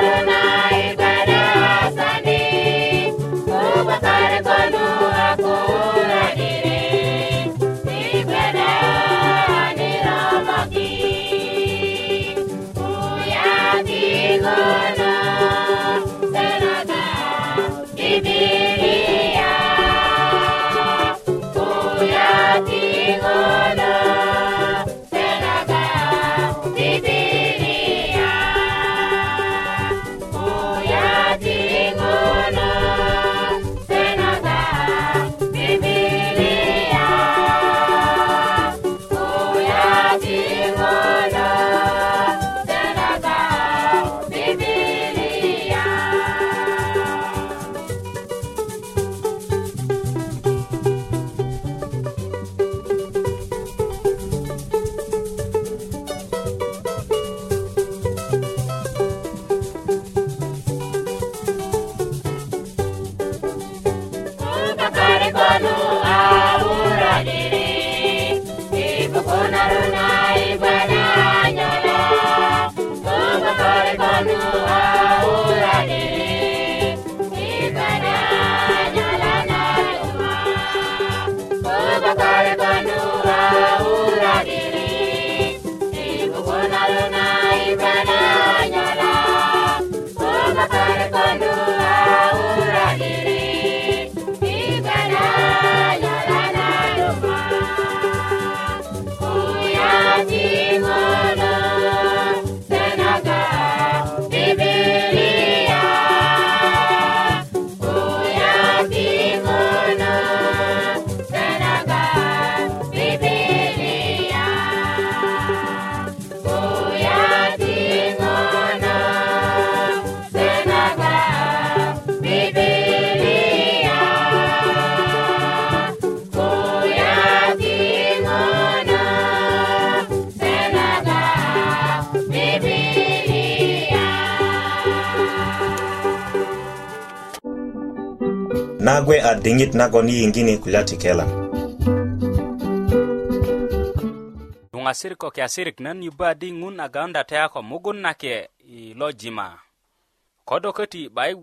Karuna. we a dingit nagon yingini kulati kela. Nunga siriko kia sirik nan yuba di ngun aganda teako mugun nake ilo jima. Kodo kati bai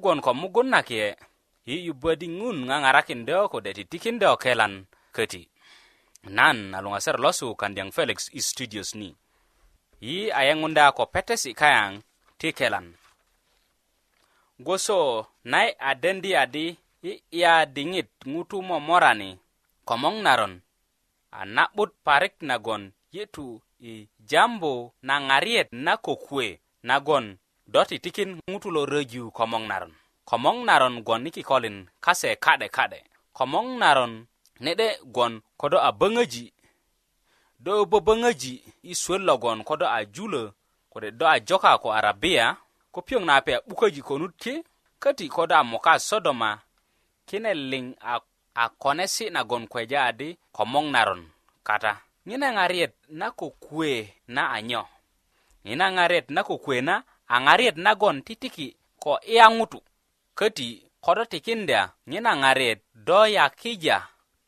gwan ko mugun nake yi yuba di ngun nga ngarakin deo ko deti tikin deo kelan kati. Nan alunga sir losu kandiyang Felix i studios ni. Yi ayangunda ko petes ikayang tikelan. Goso nai adendi adi iya diŋit ŋutu momorani komoŋ naron a na'but parik nagon yetu i jambu na ŋariet na kokuwe nagon do titikin ŋutu lo röju komoŋ naron komoŋ naron gwon i kikolin kase ka'de ka'de komoŋ naron ne'de gwon kodo a böŋöji do böböŋöji i suwöt logon kodo a julö kode do a joka ko arabia ko piyoŋ na a pe a 'bukäji konut ki köti kodo a moka sodoma kine liŋ a, a kone si nagon kweja adi komoŋ naron kata ŋina ŋariet na kokuwe na anyo ŋina ŋariet na kokuwe na a ŋariet nagon titiki ko iya ŋutu köti ko do tikinda ŋina ŋariet do yakija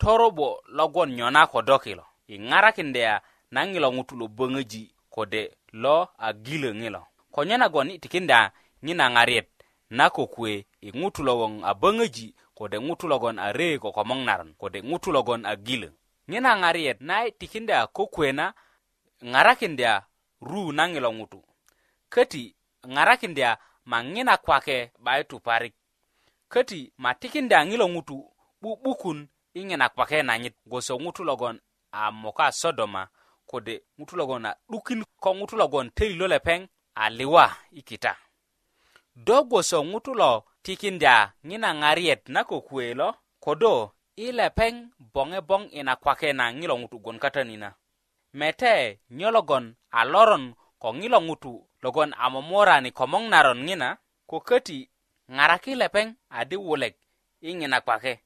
torobo logon nyona ko do kilo i ŋarakindya na ŋilo ŋutu lo böŋöji kode lo a gilö ŋilo ko nyo nagon i tikinda ŋina ŋariet na kokuwe i ŋutu lo woŋ a böŋöji kode ŋutu logon a ree ko komoŋ naron kode ŋutu logon a gilö ŋina ŋariyet na tikindi a kokuwe na ŋarakindi a ru na ŋilo ŋutu köti ŋarakindi a ma ŋina kwake 'baitu parik köti ma tikindi a ŋilo ŋutu 'bu'bukun i ŋina kwake nanyit goso ŋutu logon a moka sodoma kode ŋutu logon a 'dukin ko ŋutu logon töyilö lepeŋ a liwa i kita do goso ŋutu lo tikinda ngina ngariet na kokuelo kodo ilepeng bonge bong ina kwake na ngilo ngutu gon kata nina mete nyologon aloron ko ngilo ngutu logon amomora ni komong naron ngina kokati ngaraki lepeng adi wulek ingina kwake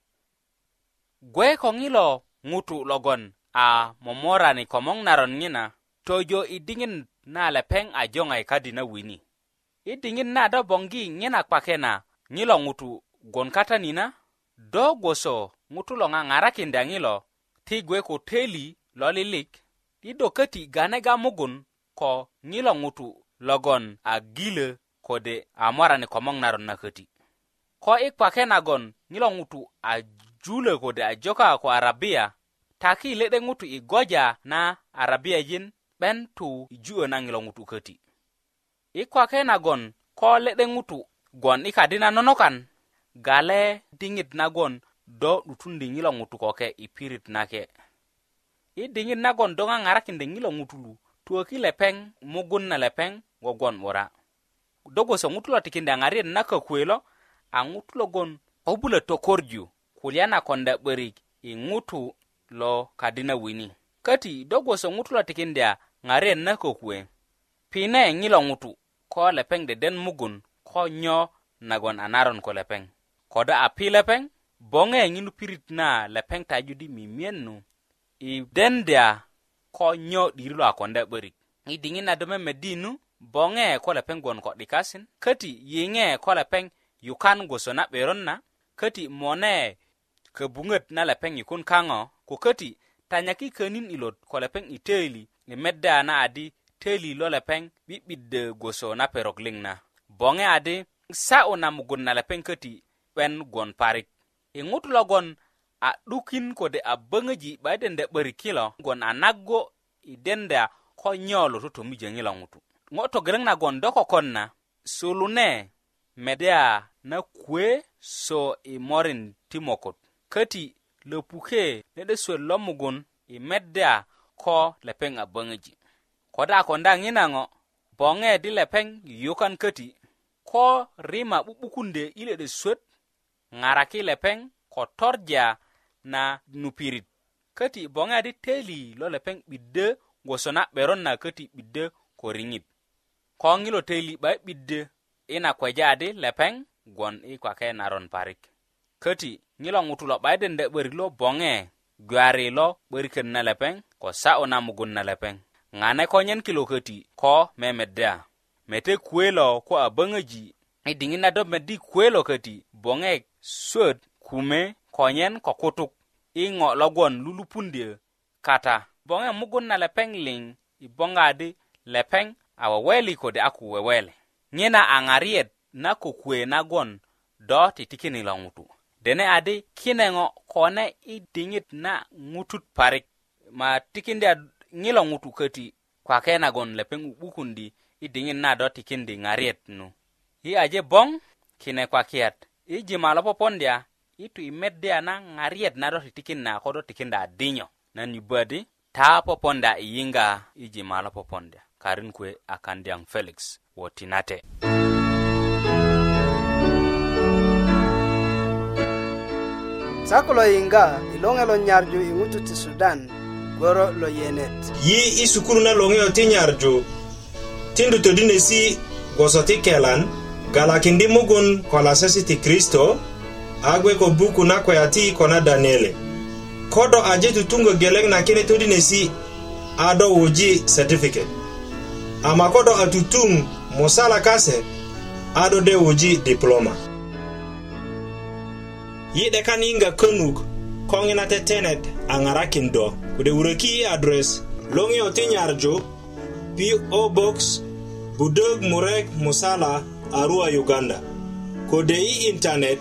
gwe ko ngilo ngutu logon a momora ni komong naron ngina tojo idingin na lepeng ajongay kadina wini idingin na do bongi ngina kwake na nyilo ŋutu gwon kata nina do gwoso ŋutu lo ŋaŋarakinda ŋilo ti gwe ko teli lo lilik i do köti ganega mugun ko ŋilo ŋutu logon a gilö kode a morani komoŋ naron na köti ko i kpake nagon ŋilo ŋutu a julö kode a joka ko arabia taki i le'de ŋutu i goja na arabiyajin 'ben tu i ju'ö na ŋilo ŋutu köti i kpake nagon ko le'de ŋutu gwon i kadi na nonokan gale diŋit nagon do 'dutundi ŋilo ŋutu koke i pirit nake i diŋit nagon do ŋaŋarakindi ŋilo ŋutulu tuwöki lepeŋ mugun na lepeŋ wogwon 'wura do gwoso ŋutu lo tikindi a ŋariyet na kökuwe lo a ŋutu logon ko bulö tokorju kulya na konda 'börik i ŋutu lo kadi na wini köti do gwoso ŋutu lo tikindi a ŋariyet na kökuwe pine ŋilo ŋutu ko lepeŋ deden mugun ko nyo nagon anaron ko lepeŋ koda api lepeŋ boŋeŋ inu pirit na lepeŋ tajudi mimiyen nu i dendya ko nyo 'dir lo a konda 'börik i diŋit na do memedi nu boŋe ko lepeŋ gwon ko 'dikasin köti yiŋe ko lepeŋ yukan goso na 'beron na köti mone köbuŋöt na lepeŋ yukun kaŋo ko köti tanyaki könin ilot ko lepeŋ i töili i medda na adi töili lo lepeŋ 'bi'biddö goso na perok liŋ na boŋe adi sa'yu na mugun na lepeŋ köti 'ben gwon parik i e ŋut logon a 'dukin kode a böŋöji 'ba i denda 'börik kilo gwon a naggo i denda ko nyolu tutumijöŋi lo ŋutu ŋo togeleŋ nagon do kokon na sulune mede a na kuwe so i morin ti mokot köti lopuke nede suwet lo mugun i medda ko lepeŋ a böŋöji ko da konda ŋina ŋo boŋe di lepeŋ yukan köti ko rima 'bu'bukunde i le'de suwet ŋaraki lepeŋ ko torja na nupirit köti boŋe di teli lo lepeŋ 'biddö gwoso na 'beron na köti 'biddö ko riŋit ko ŋilo teli 'bayi 'biddö i na kweja di lepeŋ gwon i kwake naron parik köti ŋilo ŋutu lo 'bayi dende 'börik lo boŋe gwari lo 'börikön na lepeŋ ko sa'yu na mugun na lepeŋ ŋane konyen kilo köti ko memeddya mete kuelo ko abangaji idingi na do medi kuelo kati bonge sod kume konyen ko kutuk ingo logon lulupundie kata bonge mugun na lepengling ibonga di lepeng awaweli ko de aku wewele ngena angariet na kukwe na gon do titikini la ngutu dene adi kinengo kone idingit na ngutut parik ma tikindi ngilo ngutu kati kwa kena gon lepeng ukundi i diŋit na do tikindi ŋariet nu i aje boŋ kine kwakiyat i jima lo popondya i tu i meddya na ŋariet na do titikin na ko do tikinda a dinyo nan yubadi ta poponda i yiŋga i jima lo popondya karin kuwe a kandyaŋ felix wo tinate sakulo yiŋga i loŋe lo nyarju i ŋutu ti sudan gworo lo yenet yi i sukulu na loŋeyo ti nyarju tindu todinesi gboso ti kelan galaki ndi mugun ko lasesi ti kristo a gbe ko buku na kwaya ti ko na daniele kodo aje tutungo geleŋ na kine todinesi a do wuji certificat ama kodo a tutung musala kase a do de wuji diploma yi'de kan yiŋga könuk ko ŋina tetenet a ŋarakin do kode wuröki i adres loŋiyo ti nyarju p o box budög murek musala arua uganda kode i intanet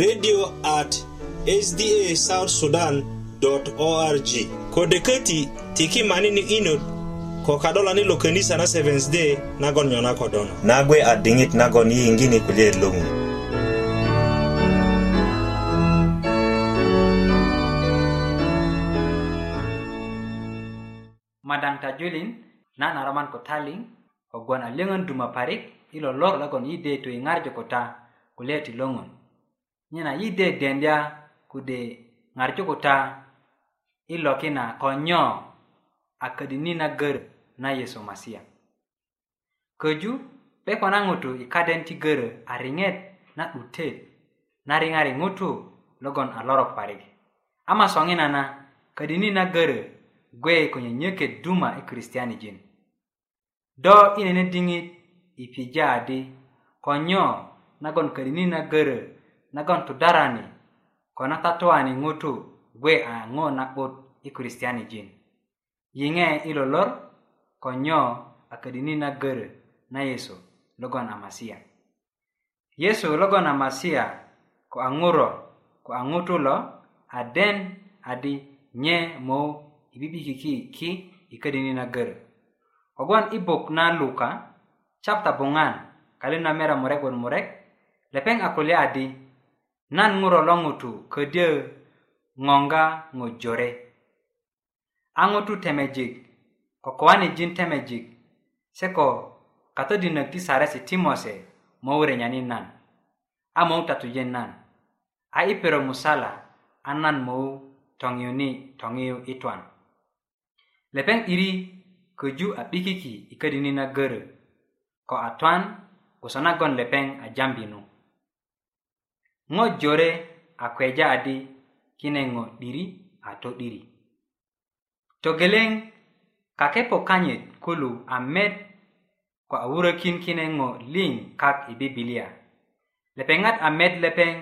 radio at sda south sudan org kode köti tiki mani ni inut ko kadolani lo könisa na 7 day nagon nyona kodono nagwe a diŋit nagon yiyiŋgini kulyaet loŋun madaŋ ta julin na naroman ko taliŋ ogwon a leŋön duma parik i lolor logon yi de tu i ŋarju kuta kulye ti loŋun nyena yi de dendya kude ŋarju kuta i lokina ko nyo a ködini na görö na yesu masia köju 'beko na ŋutu i kaden ti görö a riŋet na 'dutet na riŋari ŋutu logon a lorok parik ama soŋinana ködini na görö gwe ko nyönyöket duma i e kristianijin do i nene diŋit i pija di ko nyo nagon ködini na görö nagon tudarani ko na tatuani ŋutu gwe a ŋo na'but i kristianijin yiŋe i lolor ko nyo a ködini na görö na yesu logon a masia yesu logon a masia ko a ŋuro ko a ŋutu lo a den adi nye mo i bibikiki ki i ködini na görö kogwon i bok na luka chapta buŋan kalin na mera murek won murek lepeŋ a kulya adi nan ŋuro lo ŋutu ködyö ŋoŋga ŋo jore a ŋutu temejik ko kowanijin temejik se ko katodinök ti saresi ti mose mo wurenyanin nan a mou tatujin nan a i pero musala a nan mou toŋiyuni toŋiyu i twan lepeŋ iri köju a 'bikiki i ködini na görö ko a twan gwoso nagon lepeŋ a jambinu ŋo jore a kweja adi kine ŋo 'diri a to'diri togeleŋ kakepo kanyit kulu a met ko a wurökin kine ŋo liŋ kak i bibilia lepeŋat a met lepeŋ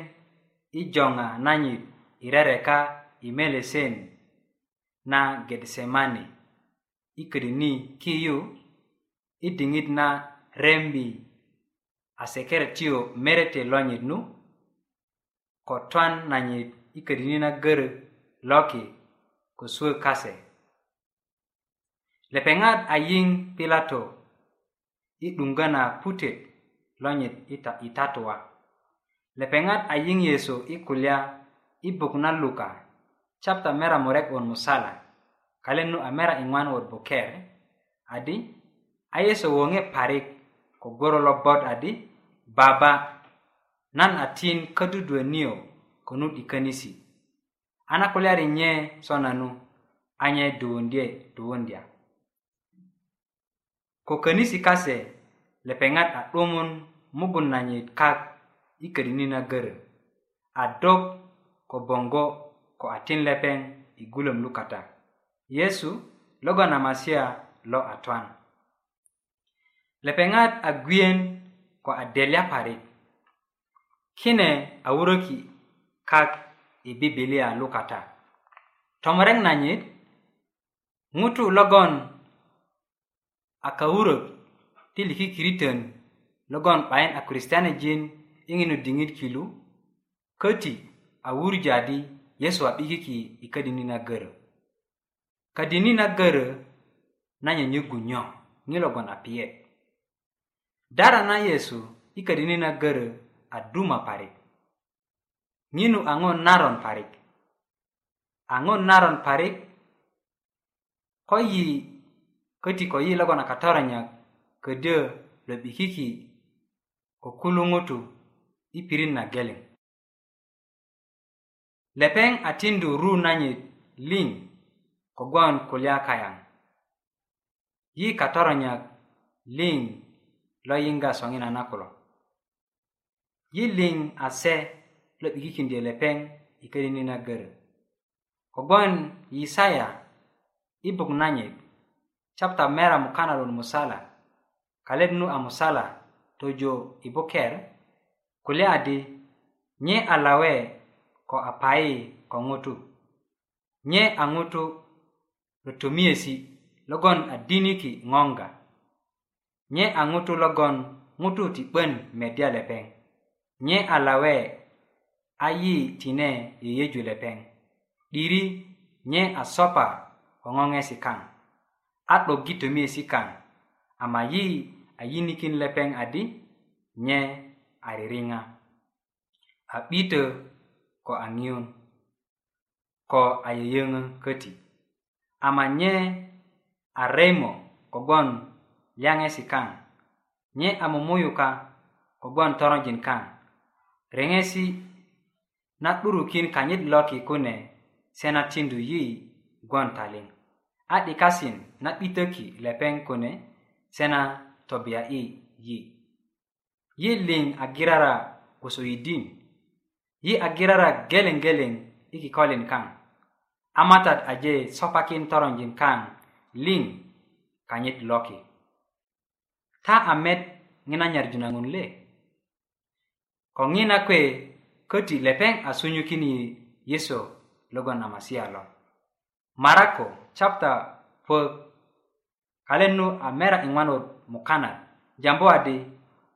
i joŋa nanyit i rereka i melesen na getsemani i ködini kiyu i diŋit na rembi a sekeretio merete lonyit nu ko twan nanyit i ködini na görö loki ko suwö kase lepeŋat a yiŋ pilato i 'duŋgö na putet lonyit i tatuwa lepeŋat a yiŋ yesu i kulya i buk na luka chapta meramurek on musala kalen nu amera ing'wan wod buker adi ayeso wonge parik kogoro lo bod adi baba nan atin kadudwe niyo konud ikanisi ana kulyari nye sonanu anye duwundye duwundya kokanisi kase lepeŋat a 'dumun mugun na nyit kak i ködini na görö a dok ko bongo ko atin lepeŋ i gulöm lukatak Yesu logo na masia lo atwan. Lepengat agwien ko adelia parit. Kine auroki kak ibibilia lukata. Tomreng nanyit, ngutu logon akaurok tiliki kiriten logon pain akristiane jin inginu dingit kilu, koti awur jadi Yesu abikiki ikadini na gero. kadini na gara na nyanyi gunyo nilo gona pie dara na yesu ikadini na gara aduma parik nginu angon naron parik angon naron parik ko yi koti ko yi logona katoranya kode lo bikiki ko kulungutu ipirin na geling lepeng atindu ru nanyi ling kogwon kulya kayaŋ yi katoronyak liŋ lo yiŋga soŋina na kulo yi liŋ ase lo 'bikikindyö lepeŋ i könini na görö kogwon yisaya i buk nanyit chapta mera mukanalun musala kalet nu a musala tojo i buker kulya adi nye a lawe ko a payi ko ŋutu nye a ŋutu rotomiyesi logon a diniki ŋonga nye a ŋutu logon ŋutu ti 'bön medya lepeŋ nye a lawe a yi tine yeyeju lepeŋ 'diri nye a sopa ko ŋoŋesi kaŋ a 'dogi tomiyesi kaŋ ama yi a yinikin lepeŋ adi nye a riringa a 'bitö ko a ŋiyun ko a yeyeŋö köti amanye aremo kogwon liaŋesi kaŋ nye a mumuyuka kogwon toronjin kaŋ reŋesi na 'durukin kanyit loki kune se na tindu yi gwon taliŋ a 'dikasin na 'bitöki lepeŋ kune se na tobia'i yi yi liŋ a girara gwoso yidin yi a girara geleŋ geleŋ i kikolin kaŋ amatat aje sopakin toronjin kaŋ liŋ kanyit loki ta a met ŋina nyarjunaŋun le ko ŋina kwe köti lepeŋ a sunyukin yi yesu logon a masia lo marako chapta pö kalen nu a mera i ŋwanot mukanat jambu adi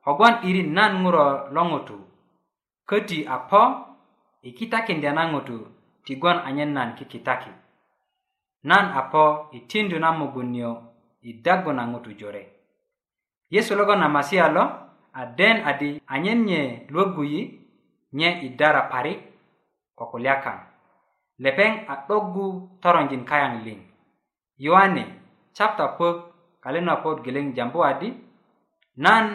kogwon 'diri nan ŋuro lo ŋutu köti a po i kitakindya na ŋutu tigwon anyen nan kikitaki nan a po i tindu na mugun niyo i dagu na ŋutu jore yesu logon a masia lo a den adi anyen nye luwogu yi nye i dara parik ko kulyakaŋ lepeŋ a 'dogu toronjin kayaŋ liŋ yohani chapta pök kalen a pot geleŋ jambu adi nan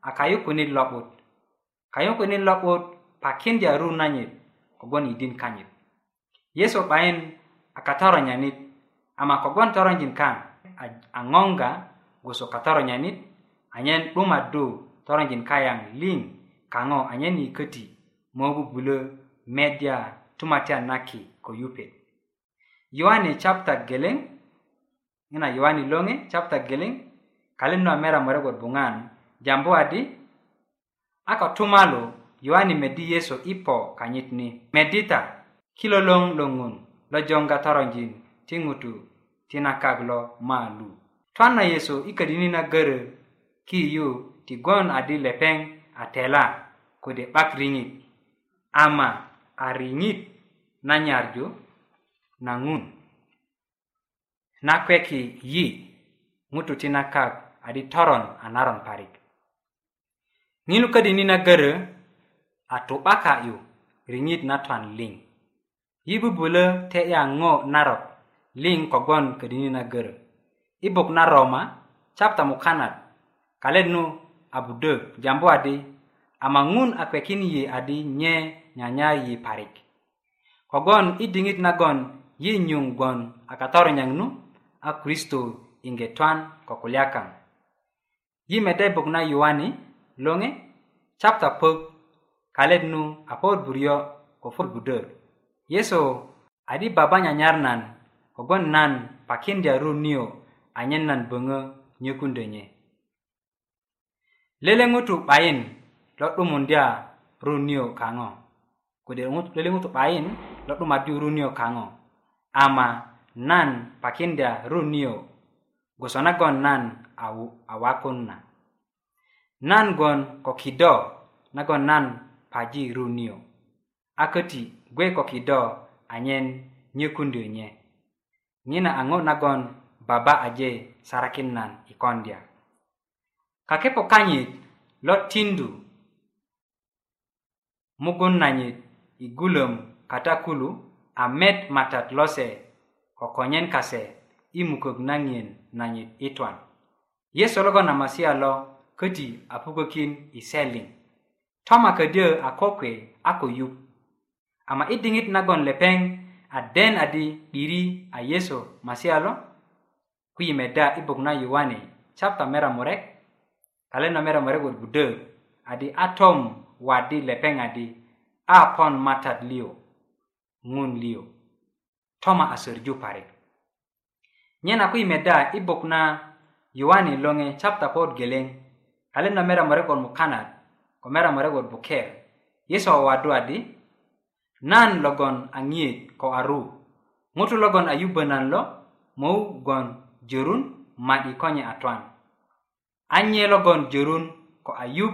a kayukunit lo'but kayukunit lo'but pakindya ru nanyit kogwon i din kanyit yesu 'bayin a kataro nyanit ama kogwon toronjin kaŋ a ŋoŋga gwoso kataro nyanit anyen 'dumaddu toronjin kayaŋ liŋ kaŋo anyen yiköti mo bubulö medya tumatyan naki ko yupet yohani chapta geleŋ ŋina yohani loŋe chapta geleŋ kalin nu a mera murekot buŋan jambu adi a ko tumalu yohani medi yesu i po kanyit ni medita kilo long longun lo jonga toronjin ti ŋutu ti nakak lo maalu twan na yesu i ködini na görö ki yu tigon adi lepeŋ a tela kode 'bak riŋit ama a riŋit na nyarju na ŋun na kweki yi ŋutu ti nakak adi toron a naron parik ŋinu ködini na görö a tu'baka yu riŋit na twan liŋ yi bubulö te'ya ŋo narok liŋ kogwon ködini na görö i buk na roma chapta mukanat kalet nu a budö jambu adi ama ŋun a kpekin yi adi nye nyanya yi parik kogwon i diŋit nagon yi nyuŋ gwon a katoronyaŋ nu a kristo iŋge twan ko kulya kaŋ yi mede buk na yuwani loŋe chapta pök kalet nu a pot buryo ko fut budö yeso adi baba nyanyar nan kogwon nan pakindya run niyo anyen nan böŋö nyökundö nye lele ŋutu 'bayin lo 'dumundya run niyo kaŋo kode lele ŋutu 'bayin lo 'dumaddu run niyo kaŋo ama nan pakindya run niyo goso nagon nan awakun na nan gon ko kido nagon nan paji run niyo a köti gwe ko kido anyen nyökundyö nye ŋina a ŋo nagon baba aje sarakin nan i kondya kakepo kanyit lo tindu mugun nanyit i gulöm kata kulu a met matat lose ko konyen kase i mukök naŋiyen nanyit i twan yesu logon a masia lo köti a pukökin i seliŋ toma ködyö a kokwe a ko yup ama i diŋit nagon lepeŋ a den adi 'diri a yesu masiya lo ku i meda i buk na yuwani chapta meramurek kalen na meramurek wurgudö adi a tom wadi lepeŋ adi a pon matat liyo ŋun liyo toma a sörju parik nyena ku i meda i buk na yuwani loŋe chapta pot geleŋ kalen na meramurek wot mukanat ko meramurek wot buker yesu wawadu adi nan logon aŋiyet ko aru ŋutu logon ayubö nan lo mou gon jorun ma'di konye atwan anye logon jorun ko ayub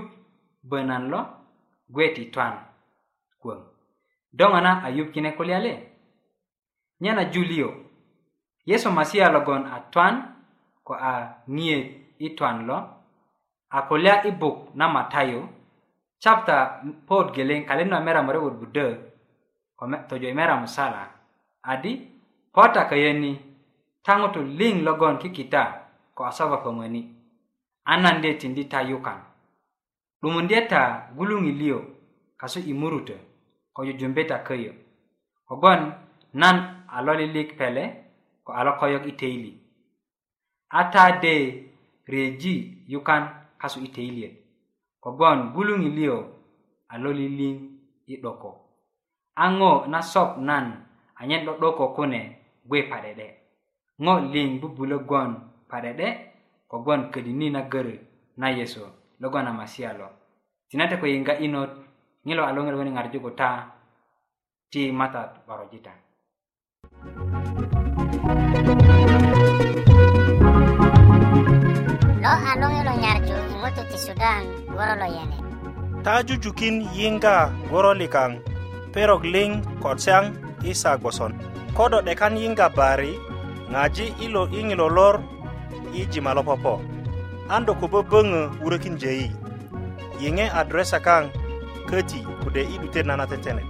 bönan lo gwe ti twan gwöŋ doŋa na ayub kine kulyale nyena julio yesu masia logon a twan ko a ŋiyet i twan lo a kulya i buk na matayo chapta pod geleŋ kalin na meramurekut budök tojo imera musala adi pota köyeni taŋutu liŋ logon kikita ko asoba pömöni a nan de tindi ta yukan 'dumundye ta guluŋi liyo kasu i murutö ko jujumbe ta köyö kogwon nan a lolilik pele ko a lokoyok i teili a ta de reji yukan kasu i teiliyöt kogwon guluŋi liyo a lolilin i 'doko ango nasop nan anyen do doko kune gwe parede ngo ling bubulo gwon parede ko gwon kedini na gere na yeso logo na masialo tinata ko yinga inot ngilo alongel woni ngarju ko ta ti mata barojita lo alongelo ngarju ngoto ti sudan woro lo yene ta jujukin yinga woro likang perok ling kod seang isa gboson kodo 'dekan yiŋgabari ŋaji ilo iŋilo lor i jima lo popo an do ko böböŋö 'wurökin jeyi yiŋe adresa kaŋ köti kode i 'dutet na na tetenet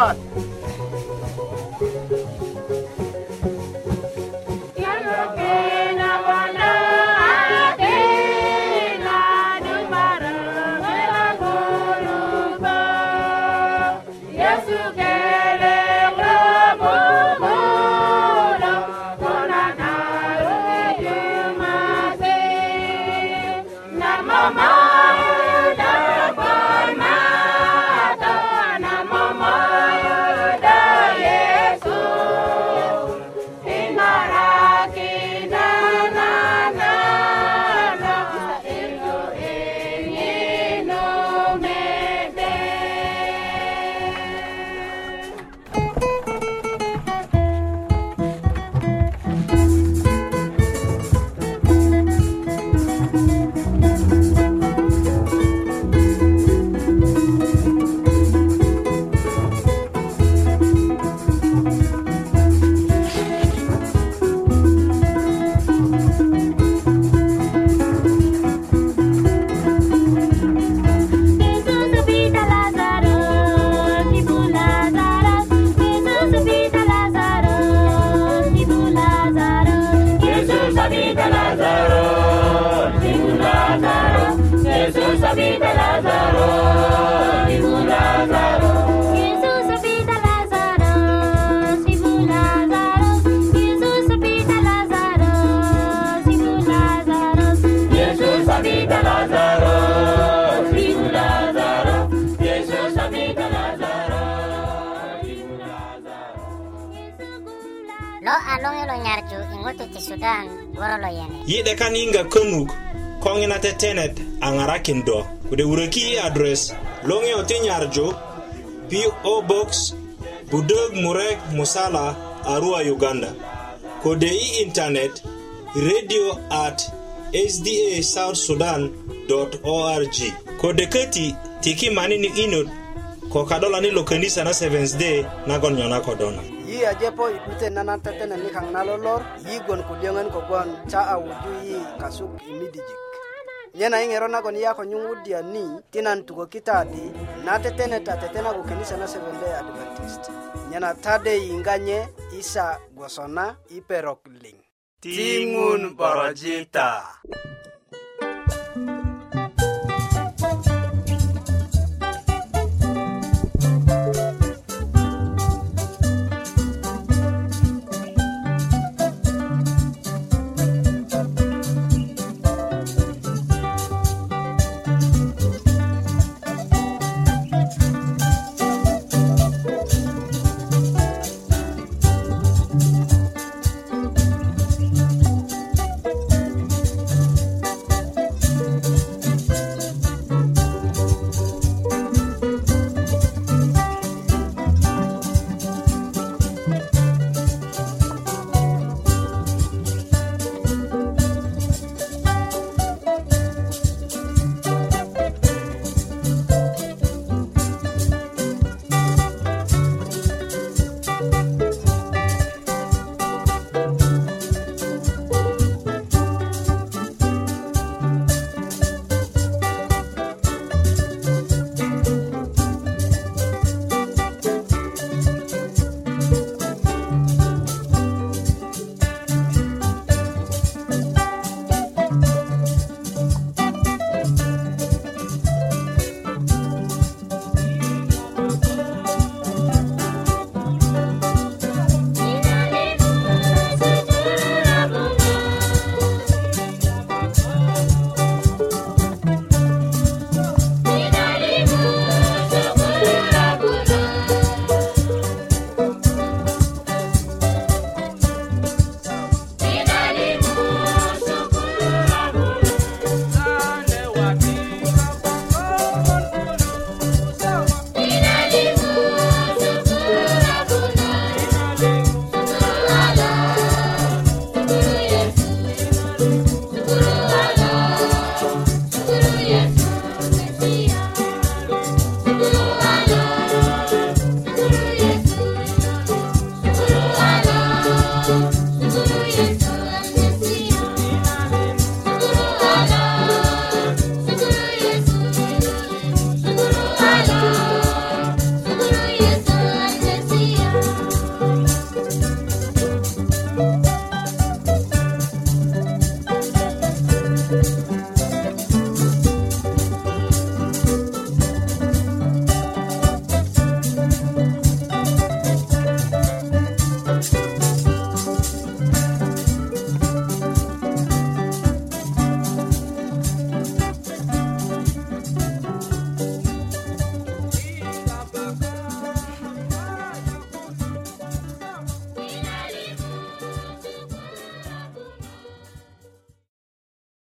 ます tunuk koŋina tetenet a ŋarakindo kode wuröki i e adres loŋe ti nyarju po box budök murek musala arua uganda kode i intanet radio at sda south sudan org kode köti tiki manini inut ko kadolani lo könisa na 7 day nagon nyona kodona ajepo ikute nana tetene nikaŋ na lolor yigwon kudyöŋön kogwon ca a wuju yi kasuk i midijik nye na i ŋero nagon yi yakonyuŋ wudya ni ti nan tukökita di na tetene ta tete nago kenisa na seventday adventist nye na tade yiŋga nye isa gwoso na i perok liŋ ti ŋun borojita